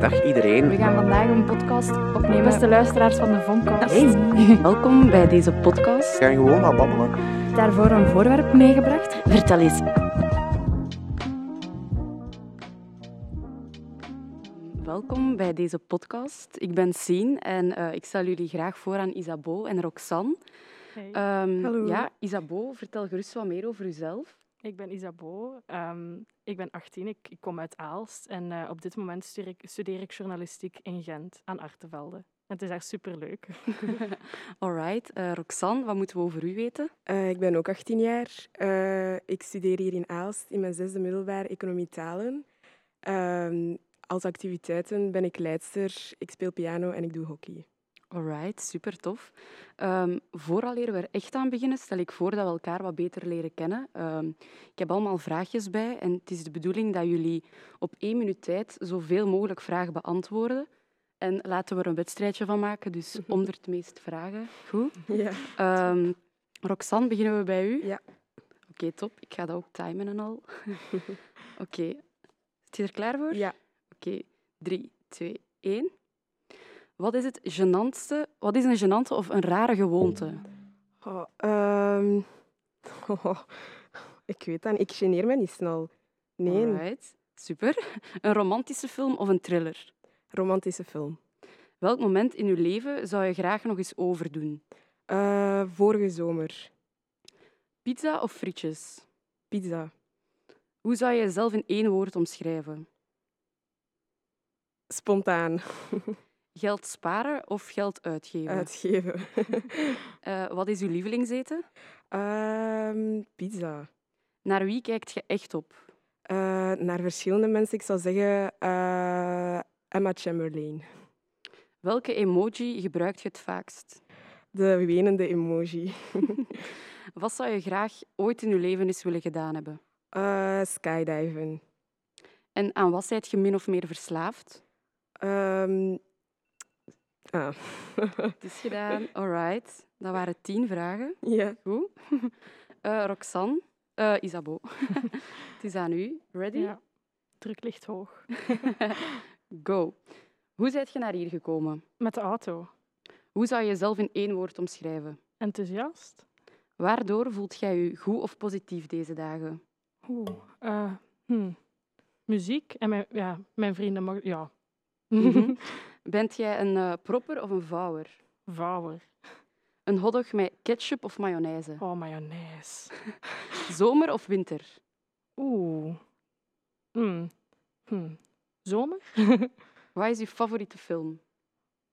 Dag iedereen. We gaan vandaag een podcast opnemen. Beste luisteraars van de Vonkast. Hey, welkom bij deze podcast. We gaan gewoon maar babbelen. Daarvoor een voorwerp meegebracht. Vertel eens. Welkom bij deze podcast. Ik ben Sien en eh, ik stel jullie graag voor aan Isabeau en Roxanne. Hey. Ehm, Hallo. Ja, Isabeau, vertel gerust wat meer over jezelf. Ik ben Isabeau. Ehm, ik ben 18. Ik, ik kom uit Aalst. En eh, op dit moment studeer ik, studeer ik journalistiek in Gent aan Artevelde. Het is echt superleuk. Alright, eh Roxanne, wat moeten we over u weten? Eh, ik ben ook 18 jaar. Eh, ik studeer hier in Aalst in mijn zesde middelbaar economie talen. Ehm, als activiteiten ben ik leidster, ik speel piano en ik doe hockey. Alright, super tof. Ehm vooraleer we er echt aan beginnen, stel ik voor dat we elkaar wat beter leren kennen. Ehm, ik heb allemaal vraagjes bij en het is de bedoeling dat jullie op één minuut tijd zoveel mogelijk vragen beantwoorden. En laten we er een wedstrijdje van maken, dus om er het meest vragen. Goed? Ja. Ehm, Roxanne, beginnen we bij u? Ja. Oké, top. Ik ga dat ook timen en al. Oké. Zit je er klaar voor? ja. Oké, drie, twee, één. Wat is het gênantste? Wat is een gênante of een rare gewoonte? Oh, ehm, oh, ik weet dat. Ik geneer me niet snel. Nee, Alright, super. Een romantische film of een thriller? romantische film. Welk moment in uw leven zou je graag nog eens overdoen? Eh, vorige zomer. Pizza of frietjes? Pizza. Hoe zou je jezelf in één woord omschrijven? Spontaan. Geld sparen of geld uitgeven? Uitgeven. Eh, wat is uw lievelingseten? Ehm, pizza. Naar wie kijkt je echt op? Eh, naar verschillende mensen. Ik zou zeggen eh, Emma Chamberlain. Welke emoji gebruikt je het vaakst? De wenende emoji. Wat zou je graag ooit in je leven eens willen gedaan hebben? Skydiven. En aan wat zijt je min of meer verslaafd? Ehm, ah. Het is gedaan. Alright. Dat waren tien vragen. ja. Goed. Eh, Roxanne, eh Isabeau. het is aan u. Ready? Ja. Druk ligt hoog. Go. Hoe zijt je naar hier gekomen? Met de auto. Hoe zou je jezelf in één woord omschrijven? Enthousiast? Waardoor voelt jij je goed of positief deze dagen? Oeh. eh, hm. Muziek en mijn, ja, mijn vrienden. mag- Ja. Bent jij een eh, propper of een vouwer? Vouwer. Een hotdog met ketchup of mayonaise? Oh, mayonaise. Zomer of winter? Oeh. Hm. Hm. Zomer? Wat is je favoriete film?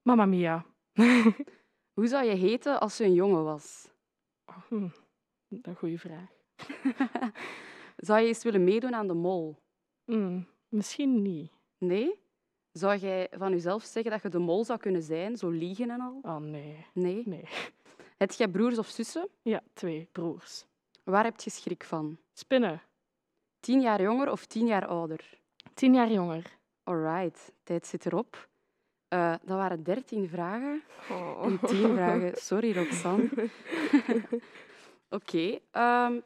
Mamma mia. Hoe zou je heten als je een jongen was? Hm. Een goede vraag. Zou je eens willen meedoen aan de mol? Hm. Misschien niet. Nee? Zou jij van jezelf zeggen dat je de mol zou kunnen zijn, zo liegen en al? Oh nee. Nee? Nee. Heb jij broers of zussen? Ja, twee broers. Waar heb je schrik van? Spinnen. Tien jaar jonger of tien jaar ouder? Tien jaar jonger. Alright, tijd zit erop. Eh, dat waren dertien vragen Oh. en tien vragen. Sorry, Roxanne. Oké. ehm,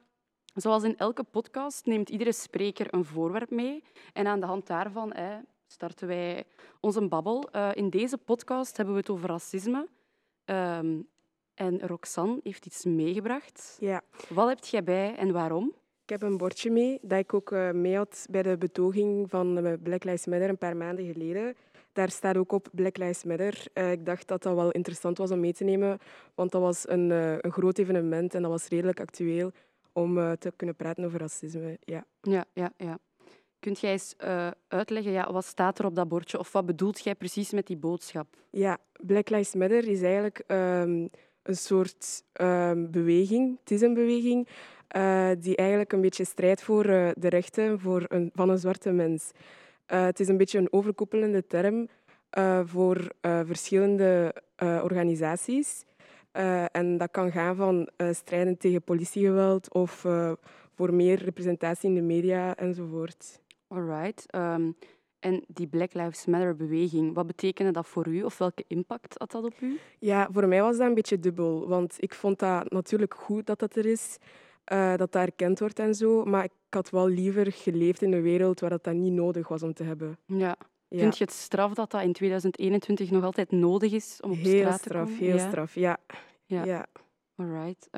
zoals in elke podcast neemt iedere spreker een voorwerp mee. En aan de hand daarvan hè, starten wij onze babbel. Eh, in deze podcast hebben we het over racisme. Ehm, en Roxanne heeft iets meegebracht. Ja. Wat heb jij bij en waarom? Ik heb een bordje mee dat ik ook eh, mee had bij de betoging van eh, Black Lives Matter een paar maanden geleden. Daar staat ook op Black Lives Matter. Ik dacht dat dat wel interessant was om mee te nemen, want dat was een, een groot evenement en dat was redelijk actueel om te kunnen praten over racisme. Ja. Ja, ja, ja. Kunt jij eens eh, uitleggen, ja, wat staat er op dat bordje? Of wat bedoelt jij precies met die boodschap? ja, Black Lives Matter is eigenlijk ehm, een soort ehm, beweging. Het is een beweging eh, die eigenlijk een beetje strijdt voor eh, de rechten voor een, van een zwarte mens. Het is een beetje een overkoepelende term voor verschillende organisaties. En dat kan gaan van strijden tegen politiegeweld of voor meer representatie in de media enzovoort. Alright. ehm, en die Black Lives Matter beweging, wat betekende dat voor u? Of welke impact had dat op u? Ja, voor mij was dat een beetje dubbel. Want ik vond dat natuurlijk goed dat dat er is, eh, dat dat erkend wordt en zo. Maar ik had wel liever geleefd in een wereld waar dat, dat niet nodig was om te hebben. Ja. Ja. Vind je het straf dat dat in 2021 nog altijd nodig is om op heel straat te komen? heel ja? straf. Ja. Ja. Ja. Alright.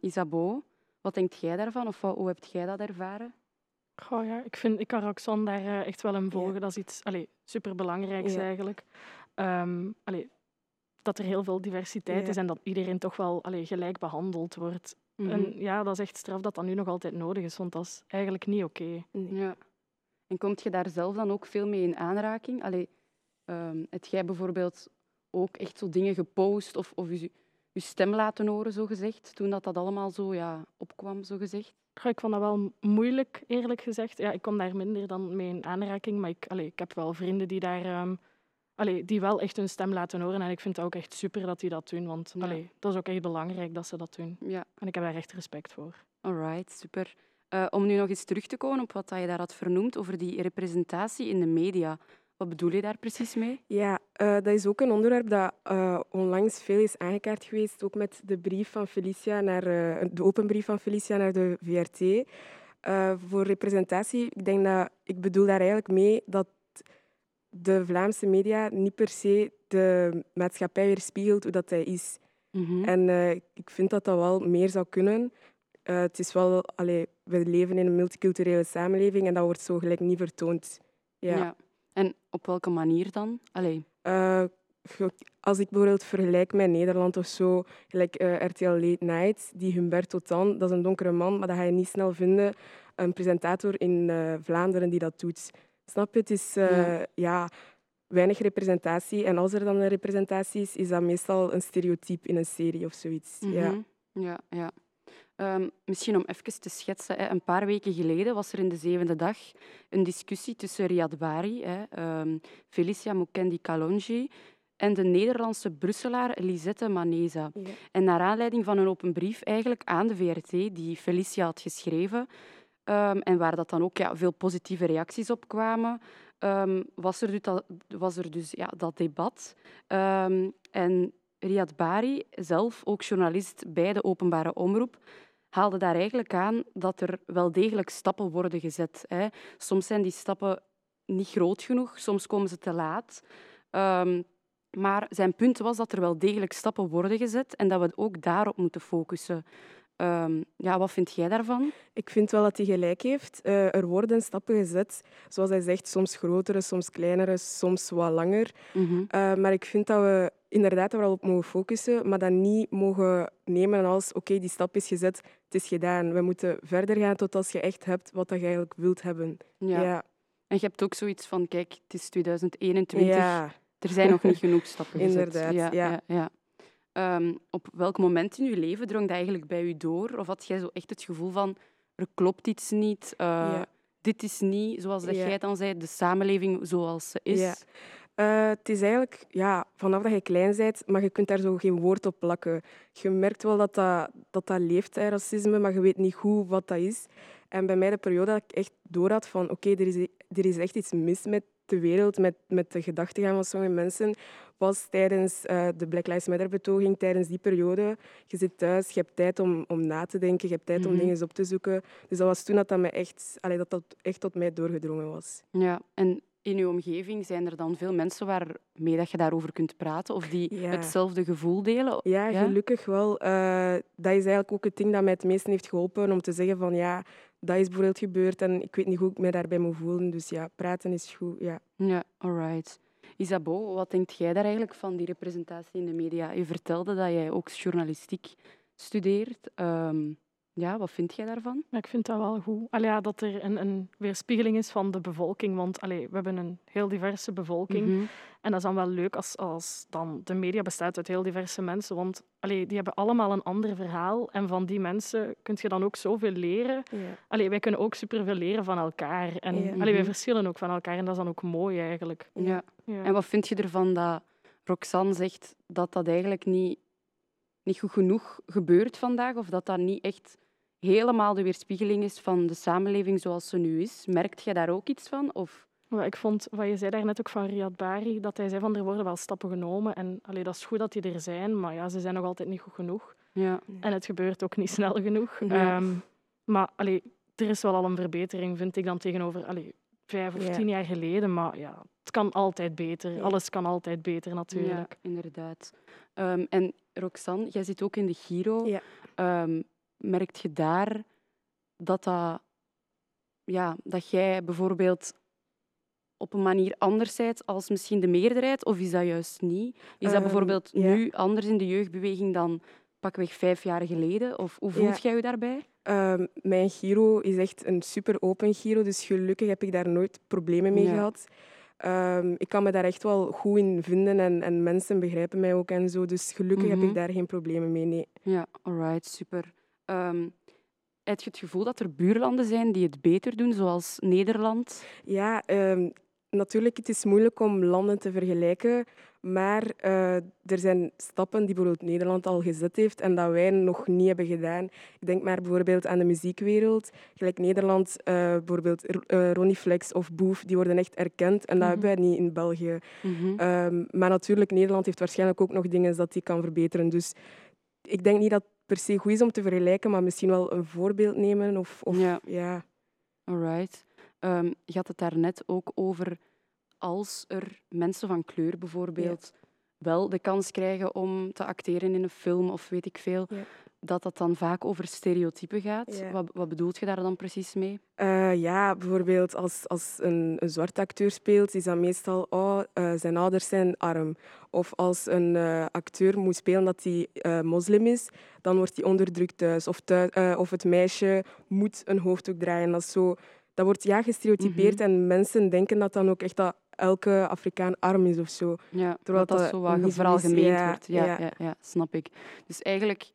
Isabeau, wat denkt jij daarvan? Of hoe heb jij dat ervaren? Goh, ja, ik, vind, ik kan Roxanne daar eh, echt wel in volgen. Dat is iets allee, superbelangrijks Ja. eigenlijk. Ehm, allee, dat er heel veel diversiteit Ja. is en dat iedereen toch wel allee, gelijk behandeld wordt. Mhm. En ja, dat is echt straf dat dat nu nog altijd nodig is, want dat is eigenlijk niet oké. Nee. Ja. En komt je daar zelf dan ook veel mee in aanraking? Allee, ehm, heb jij bijvoorbeeld ook echt zo dingen gepost of, of je, je stem laten horen, zo gezegd, toen dat, dat allemaal zo ja, opkwam, zo gezegd? Ik vond dat wel moeilijk, eerlijk gezegd. Ja, ik kom daar minder dan mee in aanraking, maar ik, allee, ik heb wel vrienden die daar... allee, die wel echt hun stem laten horen. En ik vind het ook echt super dat die dat doen, want Ja. allee, dat is ook echt belangrijk dat ze dat doen. Ja, En ik heb daar echt respect voor. alright, super. Eh, om nu nog eens terug te komen op wat je daar had vernoemd over die representatie in de media. Wat bedoel je daar precies mee? Ja, eh, dat is ook een onderwerp dat eh, onlangs veel is aangekaart geweest, ook met de brief van Felicia naar eh, de open brief van Felicia naar de VRT. Voor representatie, ik denk dat ik bedoel daar eigenlijk mee dat de Vlaamse media niet per se de maatschappij weerspiegelt hoe dat hij is. Mhm. En ik vind dat dat wel meer zou kunnen. Het is wel, allee, we leven in een multiculturele samenleving en dat wordt zo gelijk niet vertoond. Ja. En op welke manier dan? Allee. Eh, als ik bijvoorbeeld vergelijk met Nederland of zo, gelijk eh, RTL Late Night, die Humberto Tan, dat is een donkere man, maar dat ga je niet snel vinden, een presentator in eh, Vlaanderen die dat doet. Snap je? Het is Ja. ja, weinig representatie. En als er dan een representatie is, is dat meestal een stereotype in een serie of zoiets. ja. Mhm. ja, ja. Ehm, misschien om even te schetsen. Hè. Een paar weken geleden was er in de zevende dag een discussie tussen Riyad Bari, hè, ehm, Felicia Mukendi Kalonji en de Nederlandse Brusselaar Lisette Maneza. Ja. En naar aanleiding van een open brief eigenlijk aan de VRT die Felicia had geschreven ehm, en waar dat dan ook ja, veel positieve reacties op kwamen, was er dus dat, was er dus, ja, dat debat. En Riyad Bari, zelf ook journalist bij de openbare omroep, haalde daar eigenlijk aan dat er wel degelijk stappen worden gezet. Hè. Soms zijn die stappen niet groot genoeg, soms komen ze te laat. Ehm, maar zijn punt was dat er wel degelijk stappen worden gezet en dat we ook daarop moeten focussen. Ehm, ja, wat vind jij daarvan? Ik vind wel dat hij gelijk heeft. Eh, er worden stappen gezet, zoals hij zegt, soms grotere, soms kleinere, soms wat langer. Mhm. Eh, maar ik vind dat we inderdaad er wel op mogen focussen, maar dat niet mogen nemen als oké, die stap is gezet, het is gedaan. We moeten verder gaan tot als je echt hebt wat je eigenlijk wilt hebben. Ja. ja. En je hebt ook zoiets van, kijk, het is 2021, Ja. er zijn nog niet genoeg stappen gezet. Inderdaad, ja. ja. ja. Ehm, op welk moment in je leven drong dat eigenlijk bij u door? Of had jij zo echt het gevoel van, er klopt iets niet, Ja. dit is niet, zoals dat jij dan zei, de samenleving zoals ze is? Eh, het is eigenlijk ja, vanaf dat je klein bent, maar je kunt daar zo geen woord op plakken. Je merkt wel dat dat, dat, dat leeft, hè, racisme, maar je weet niet goed wat dat is. En bij mij de periode dat ik echt door had van oké, er, is, er is echt iets mis met de wereld, met, met de gedachtegang van sommige mensen, was tijdens eh, de Black Lives Matter-betoging, tijdens die periode. Je zit thuis, je hebt tijd om, om na te denken, je hebt tijd om Mhm. dingen op te zoeken. Dus dat was toen dat dat, me echt, allee, dat, dat echt tot mij doorgedrongen was. Ja, en in uw omgeving zijn er dan veel mensen waarmee dat je daarover kunt praten of die Ja. hetzelfde gevoel delen? Ja, Ja? gelukkig wel. Eh, dat is eigenlijk ook het ding dat mij het meeste heeft geholpen om te zeggen van ja, dat is bijvoorbeeld gebeurd en ik weet niet hoe ik me daarbij moet voelen. Dus ja, praten is goed. Ja. Ja, alright. Isabeau, wat denkt jij daar eigenlijk van, die representatie in de media? Je vertelde dat jij ook journalistiek studeert. Ehm, ja, wat vind jij daarvan? Ik vind dat wel goed. Allee, ja, dat er een, een weerspiegeling is van de bevolking. Want allee, we hebben een heel diverse bevolking. Mhm. En dat is dan wel leuk als, als dan de media bestaat uit heel diverse mensen. Want allee, die hebben allemaal een ander verhaal. En van die mensen kun je dan ook zoveel leren. Ja. Allee, wij kunnen ook superveel leren van elkaar. En wij Mhm. verschillen ook van elkaar. En dat is dan ook mooi eigenlijk. Ja. Ja. En wat vind je ervan dat Roxanne zegt dat dat eigenlijk niet, niet goed genoeg gebeurt vandaag? Of dat dat niet echt helemaal de weerspiegeling is van de samenleving zoals ze nu is? Merkt jij daar ook iets van? Of... Ik vond, wat je zei daarnet ook van Riyad Bari, dat hij zei van er worden wel stappen genomen. En allee, dat is goed dat die er zijn, maar ja, ze zijn nog altijd niet goed genoeg. Ja. En het gebeurt ook niet snel genoeg. Ja. Ehm, maar allee, er is wel al een verbetering, vind ik, dan tegenover allee, vijf of Ja. tien jaar geleden. Maar ja, het kan altijd beter. Ja. Alles kan altijd beter natuurlijk. Ja, inderdaad. Ehm, en Roxanne, jij zit ook in de Giro. Ja. Ehm, merkt je daar dat, dat, ja, dat jij bijvoorbeeld op een manier anders bent als misschien de meerderheid? Of is dat juist niet? Is dat Ehm, bijvoorbeeld nu anders in de jeugdbeweging dan pakweg vijf jaar geleden? Of hoe voelt jij je daarbij? Ehm, mijn Giro is echt een super open Giro, dus gelukkig heb ik daar nooit problemen mee Ja. gehad. Ehm, ik kan me daar echt wel goed in vinden en, en mensen begrijpen mij ook en zo. Dus gelukkig heb Mhm. ik daar geen problemen mee. Nee. Ja, alright, super. Ehm, heb je het gevoel dat er buurlanden zijn die het beter doen, zoals Nederland? Ja, ehm, natuurlijk, het is moeilijk om landen te vergelijken. Maar eh, er zijn stappen die bijvoorbeeld Nederland al gezet heeft en dat wij nog niet hebben gedaan. Ik denk maar bijvoorbeeld aan de muziekwereld. Gelijk Nederland, eh, bijvoorbeeld eh, Ronnie Flex of Boef, die worden echt erkend. En dat Mhm. hebben wij niet in België. Mhm. Ehm, maar natuurlijk, Nederland heeft waarschijnlijk ook nog dingen dat die kan verbeteren. Dus ik denk niet dat per se goed is om te vergelijken, maar misschien wel een voorbeeld nemen. Of, of Ja. ja. Alright. Ehm, je had het daarnet ook over als er mensen van kleur bijvoorbeeld wel de kans krijgen om te acteren in een film of weet ik veel, Ja. dat dat dan vaak over stereotypen gaat. Ja. Wat, wat bedoelt je daar dan precies mee? Eh, ja, bijvoorbeeld als, als een, een zwarte acteur speelt, is dat meestal oh, eh, zijn ouders zijn arm. Of als een eh, acteur moet spelen dat hij moslim is, dan wordt hij onderdrukt thuis. Of, thuis, of het meisje moet een hoofddoek draaien. Dat, is zo, dat wordt ja gestereotypeerd en mensen denken dat dan ook echt dat elke Afrikaan arm is of zo. Ja, Terwijl dat dat dat zo wat veralgemeend Ja, wordt. Ja, ja. ja. Snap ik. Dus eigenlijk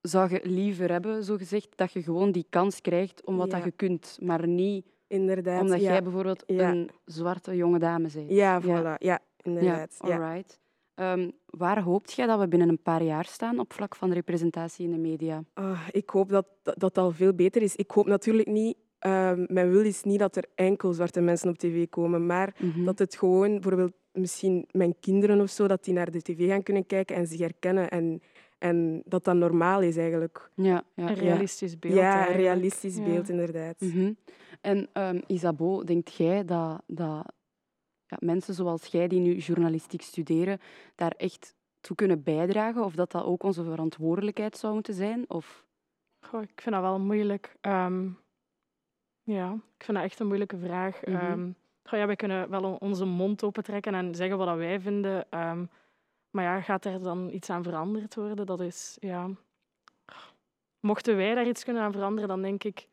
zou je liever hebben, zo gezegd, dat je gewoon die kans krijgt om wat dat je kunt, maar niet Inderdaad. omdat jij bijvoorbeeld een zwarte jonge dame bent. Ja, voilà. Ja, inderdaad. Ja, alright. Ehm, waar hoopt jij dat we binnen een paar jaar staan op vlak van representatie in de media? Ah, ik hoop dat, dat dat al veel beter is. Ik hoop natuurlijk niet... ehm, mijn wil is niet dat er enkel zwarte mensen op tv komen, maar Mhm. dat het gewoon, bijvoorbeeld misschien mijn kinderen of zo, dat die naar de tv gaan kunnen kijken en zich herkennen. En, en dat dat normaal is eigenlijk. Ja, ja. Een realistisch beeld. ja, een realistisch Ja. beeld, inderdaad. Mhm. En ehm Isabeau, denkt jij dat, dat ja, mensen zoals jij die nu journalistiek studeren, daar echt toe kunnen bijdragen? Of dat dat ook onze verantwoordelijkheid zou moeten zijn? Of... Goh, ik vind dat wel moeilijk. Ehm, ja, ik vind dat echt een moeilijke vraag. Goh, ja, wij kunnen wel on- onze mond opentrekken en zeggen wat dat wij vinden. ehm, maar ja, gaat er dan iets aan veranderd worden? Dat is, ja... Mochten wij daar iets kunnen aan veranderen, dan denk ik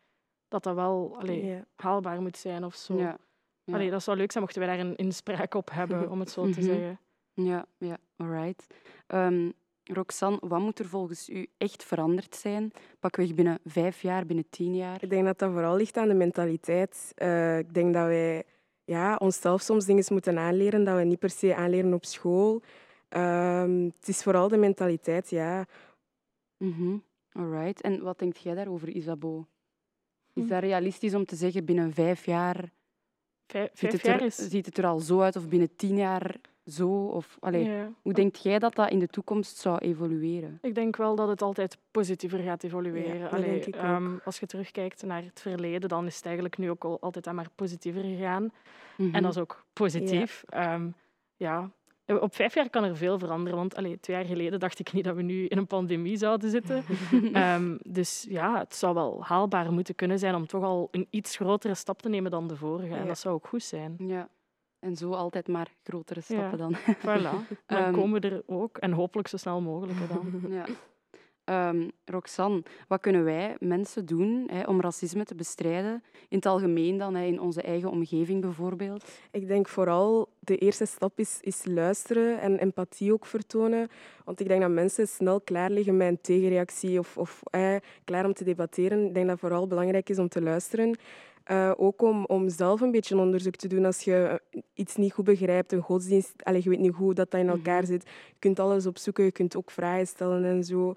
dat dat wel allee, haalbaar moet zijn of zo. Ja. Ja. Allee, dat zou leuk zijn mochten wij daar een inspraak op hebben, om het zo te Mhm. zeggen. Ja, ja, alright. Ehm Roxanne, wat moet er volgens u echt veranderd zijn? Pakweg binnen vijf jaar, binnen tien jaar? Ik denk dat dat vooral ligt aan de mentaliteit. Eh, ik denk dat wij ja, onszelf soms dingen moeten aanleren dat we niet per se aanleren op school. Ehm, het is vooral de mentaliteit, ja. Mhm. Alright. En wat denkt jij daarover, Isabeau? Is Hm. dat realistisch om te zeggen binnen vijf jaar Vijf, ziet jaar is... ziet het er al zo uit of binnen tien jaar zo? Of, allee, Ja. Hoe denkt jij dat dat in de toekomst zou evolueren? Ik denk wel dat het altijd positiever gaat evolueren. Ja, Allee, denk ik ehm, als je terugkijkt naar het verleden, dan is het eigenlijk nu ook al altijd aan maar positiever gegaan. Mhm. En dat is ook positief. Ja. ja. Op vijf jaar kan er veel veranderen, want allee, twee jaar geleden dacht ik niet dat we nu in een pandemie zouden zitten. Ehm, dus ja, het zou wel haalbaar moeten kunnen zijn om toch al een iets grotere stap te nemen dan de vorige. En dat zou ook goed zijn. Ja. En zo altijd maar grotere stappen dan. Voilà. Dan Ehm, komen we er ook. En hopelijk zo snel mogelijk dan. Ja. Ehm, Roxanne, wat kunnen wij mensen doen hè, om racisme te bestrijden? In het algemeen dan, hè, in onze eigen omgeving bijvoorbeeld. Ik denk vooral de eerste stap is, is luisteren en empathie ook vertonen. Want ik denk dat mensen snel klaar liggen met een tegenreactie of, of eh, klaar om te debatteren. Ik denk dat het vooral belangrijk is om te luisteren. Eh, ook om, om zelf een beetje onderzoek te doen als je eh, iets niet goed begrijpt, een godsdienst, allez, je weet niet hoe dat, dat in elkaar Mhm. zit. Je kunt alles opzoeken, je kunt ook vragen stellen en zo.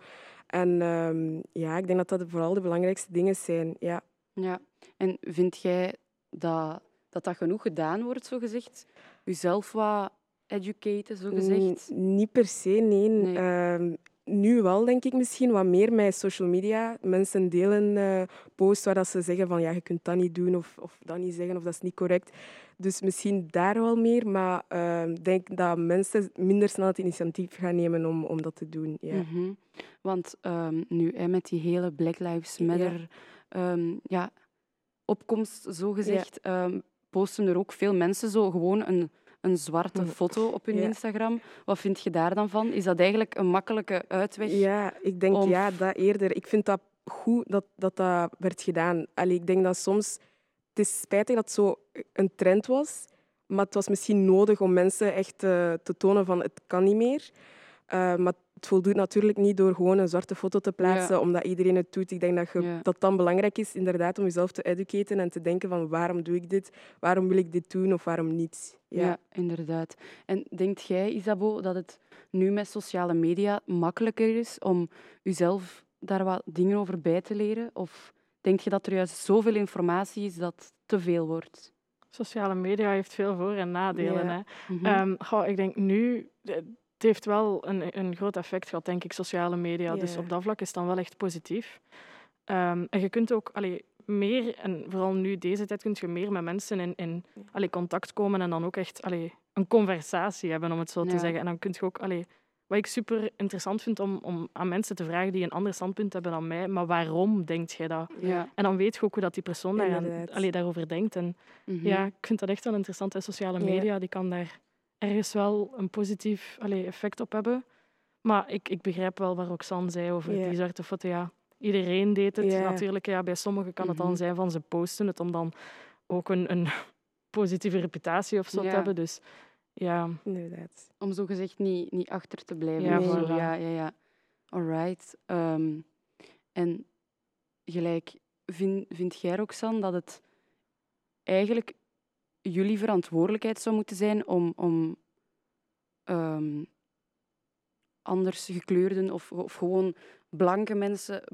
En ehm, ja, ik denk dat dat vooral de belangrijkste dingen zijn. Ja. Ja. En vind jij dat dat, dat genoeg gedaan wordt, zo gezegd? Jezelf wat educaten, zo gezegd? Niet per se, nee. Nee. Ehm, nu wel, denk ik misschien, wat meer met social media. Mensen delen uh, posts waar dat ze zeggen van ja, je kunt dat niet doen of, of dat niet zeggen of dat is niet correct. Dus misschien daar wel meer, maar ik uh, denk dat mensen minder snel het initiatief gaan nemen om, om dat te doen. Ja. Mm -hmm. Want um, nu, hè, met die hele Black Lives Matter ja. Um, ja opkomst, zogezegd, ja. um, posten er ook veel mensen zo gewoon een een zwarte foto op hun Ja. Instagram. Wat vind je daar dan van? Is dat eigenlijk een makkelijke uitweg? Ja, ik denk Om- ja, dat eerder. Ik vind dat goed dat dat, dat werd gedaan. Allee, ik denk dat soms... Het is spijtig dat het zo een trend was, maar het was misschien nodig om mensen echt eh, te tonen van het kan niet meer. Eh, maar het voldoet natuurlijk niet door gewoon een zwarte foto te plaatsen, Ja. omdat iedereen het doet. Ik denk dat je, Ja. dat dan belangrijk is inderdaad om jezelf te educaten en te denken van waarom doe ik dit? Waarom wil ik dit doen of waarom niet? Ja. inderdaad. En denkt jij, Isabeau, dat het nu met sociale media makkelijker is om jezelf daar wat dingen over bij te leren? Of denk je dat er juist zoveel informatie is dat te veel wordt? Sociale media heeft veel voor- en nadelen. Ja. Hè. Mhm. Ehm, goh, ik denk nu, het heeft wel een, een groot effect gehad, denk ik, sociale media. Dus op dat vlak is het dan wel echt positief. Ehm, en je kunt ook allee, meer, en vooral nu deze tijd, kun je meer met mensen in, in allee, contact komen en dan ook echt allee, een conversatie hebben, om het zo Ja. te zeggen. En dan kun je ook, allee, wat ik super interessant vind om, om aan mensen te vragen die een ander standpunt hebben dan mij, maar waarom denkt jij dat? ja. En dan weet je ook hoe dat die persoon daar Inderdaad. allee, daarover denkt. En Mhm. ja, ik vind dat echt wel interessant. Hè. Sociale Ja. media die kan daar ergens wel een positief allee, effect op hebben. Maar ik, ik begrijp wel wat Roxanne zei over die zwarte foto. Ja, iedereen deed het. Natuurlijk, ja, bij sommigen kan het Mhm. dan zijn van ze posten het om dan ook een, een positieve reputatie of zo te hebben. Dus ja, Inderdaad. Om zo gezegd niet, niet achter te blijven. Ja, voilà. ja, ja, ja. Alright. Ehm, en gelijk, vind, vind jij, Roxanne, dat het eigenlijk jullie verantwoordelijkheid zou moeten zijn om, om ehm, anders gekleurden of, of gewoon blanke mensen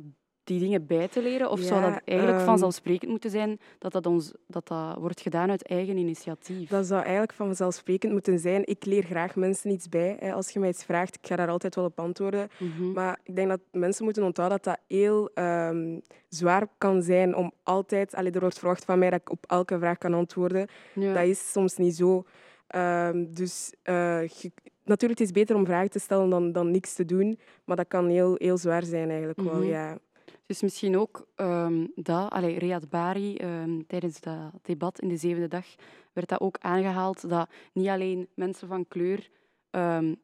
die dingen bij te leren? Of zou dat eigenlijk ehm, vanzelfsprekend moeten zijn dat dat, ons, dat dat wordt gedaan uit eigen initiatief? Dat zou eigenlijk vanzelfsprekend moeten zijn. Ik leer graag mensen iets bij. Hè. Als je mij iets vraagt, ik ga daar altijd wel op antwoorden. Mhm. Maar ik denk dat mensen moeten onthouden dat dat heel ehm, zwaar kan zijn om altijd... Allee, er wordt verwacht van mij dat ik op elke vraag kan antwoorden. ja. Dat is soms niet zo. Ehm, dus eh, je- natuurlijk het is beter om vragen te stellen dan, dan niks te doen. Maar dat kan heel, heel zwaar zijn eigenlijk wel, Mhm. ja. Is misschien ook ehm, dat, allee, Riyad Bari, ehm, tijdens dat debat in de zevende dag, werd dat ook aangehaald dat niet alleen mensen van kleur ehm,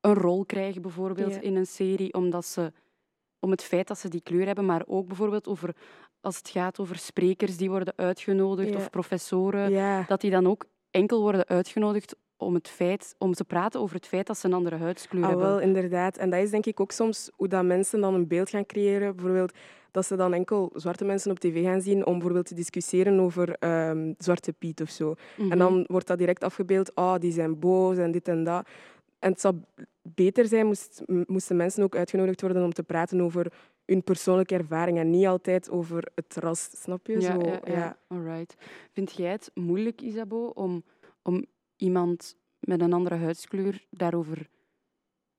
een rol krijgen, bijvoorbeeld Ja. in een serie, omdat ze, om het feit dat ze die kleur hebben, maar ook bijvoorbeeld over, als het gaat over sprekers die worden uitgenodigd Ja. of professoren, Ja, dat die dan ook enkel worden uitgenodigd om, het feit, om te praten over het feit dat ze een andere huidskleur ah, hebben. wel, inderdaad. En dat is denk ik ook soms hoe dat mensen dan een beeld gaan creëren. Bijvoorbeeld dat ze dan enkel zwarte mensen op tv gaan zien om bijvoorbeeld te discussiëren over ehm, Zwarte Piet of zo. Mhm. En dan wordt dat direct afgebeeld, oh, die zijn boos en dit en dat. En het zou beter zijn, moest, moesten mensen ook uitgenodigd worden om te praten over hun persoonlijke ervaring en niet altijd over het ras, snap je? Ja, Zo, ja, ja. Alright. Vind jij het moeilijk, Isabeau, om, om iemand met een andere huidskleur daarover,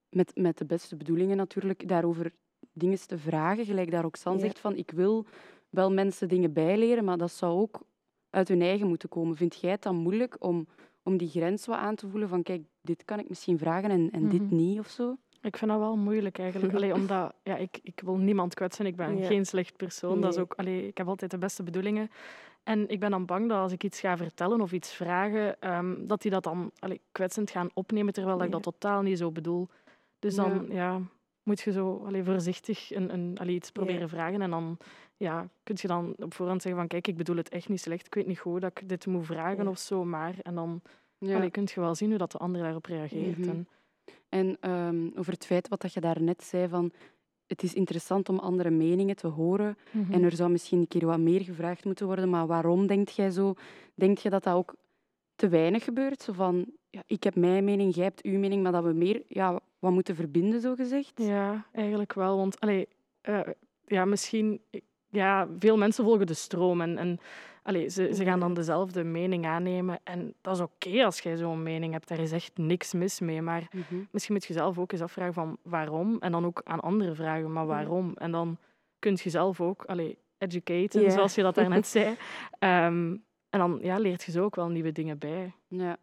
met, met de beste bedoelingen natuurlijk, daarover dingen te vragen? Gelijk daar Roxanne Ja. zegt van, ik wil wel mensen dingen bijleren, maar dat zou ook uit hun eigen moeten komen. Vind jij het dan moeilijk om, om die grens wat aan te voelen van, kijk, dit kan ik misschien vragen en, en dit Mhm. niet of zo? Ik vind dat wel moeilijk eigenlijk. Allee, omdat ja, ik, ik wil niemand kwetsen. Ik ben Ja. geen slecht persoon. Dat is ook, allee, ik heb altijd de beste bedoelingen. En ik ben dan bang dat als ik iets ga vertellen of iets vragen, ehm, dat die dat dan allee, kwetsend gaan opnemen, terwijl dat ik dat totaal niet zo bedoel. Dus dan ja. moet je zo allee, voorzichtig een, een, allee, iets proberen vragen. En dan ja, kun je dan op voorhand zeggen van kijk, ik bedoel het echt niet slecht. Ik weet niet goed dat ik dit moet vragen Ja. of zo. Maar en dan Ja. kun je wel zien hoe dat de ander daarop reageert. Mhm. En, En ehm, over het feit wat dat je daarnet zei van het is interessant om andere meningen te horen Mhm. en er zou misschien een keer wat meer gevraagd moeten worden, maar waarom denkt jij zo? Denk je dat dat ook te weinig gebeurt? Zo van, ja, ik heb mijn mening, jij hebt uw mening, maar dat we meer ja, wat moeten verbinden, zo gezegd? Ja, eigenlijk wel. Want allee, eh, ja, misschien, ja, veel mensen volgen de stroom. En, en Allee, ze, ze gaan dan dezelfde mening aannemen. En dat is oké als jij zo'n mening hebt. Daar is echt niks mis mee. Maar Mhm. misschien moet je zelf ook eens afvragen van waarom. En dan ook aan anderen vragen, maar waarom? En dan kun je zelf ook allee, educaten, zoals je dat daarnet zei. Ehm, en dan ja, leert je zo ook wel nieuwe dingen bij. Ja.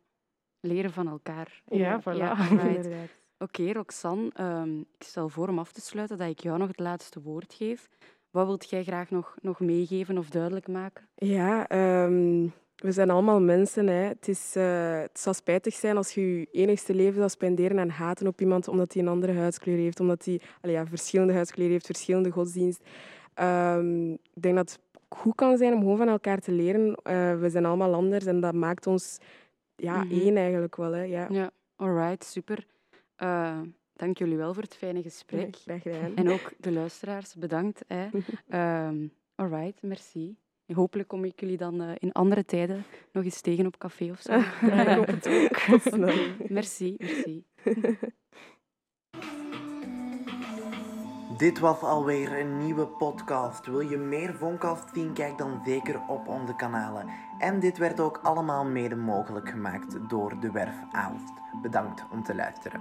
Leren van elkaar. Ja, voilà. Ja, right. Inderdaad. Oké, Roxanne, ehm, ik stel voor om af te sluiten dat ik jou nog het laatste woord geef. Wat wilt jij graag nog, nog meegeven of duidelijk maken? Ja, ehm, we zijn allemaal mensen. Hè. Het, is, eh, het zal spijtig zijn als je je enigste leven zal spenderen en haten op iemand omdat hij een andere huidskleur heeft, omdat hij ja, verschillende huidskleur heeft, verschillende godsdienst. Ehm, ik denk dat het goed kan zijn om gewoon van elkaar te leren. Eh, we zijn allemaal anders en dat maakt ons ja, Mhm. één eigenlijk wel. Hè. Ja. Ja, alright, super. Eh, dank jullie wel voor het fijne gesprek. Graag gedaan. En ook de luisteraars, bedankt. Hè. Ehm alright, merci. En hopelijk kom ik jullie dan eh, in andere tijden nog eens tegen op café of zo. Ja, ik hoop het ook. Merci, merci. Dit was alweer een nieuwe podcast. Wil je meer Voncast zien? Kijk dan zeker op onze kanalen. En dit werd ook allemaal mede mogelijk gemaakt door de Werf Aalst. Bedankt om te luisteren.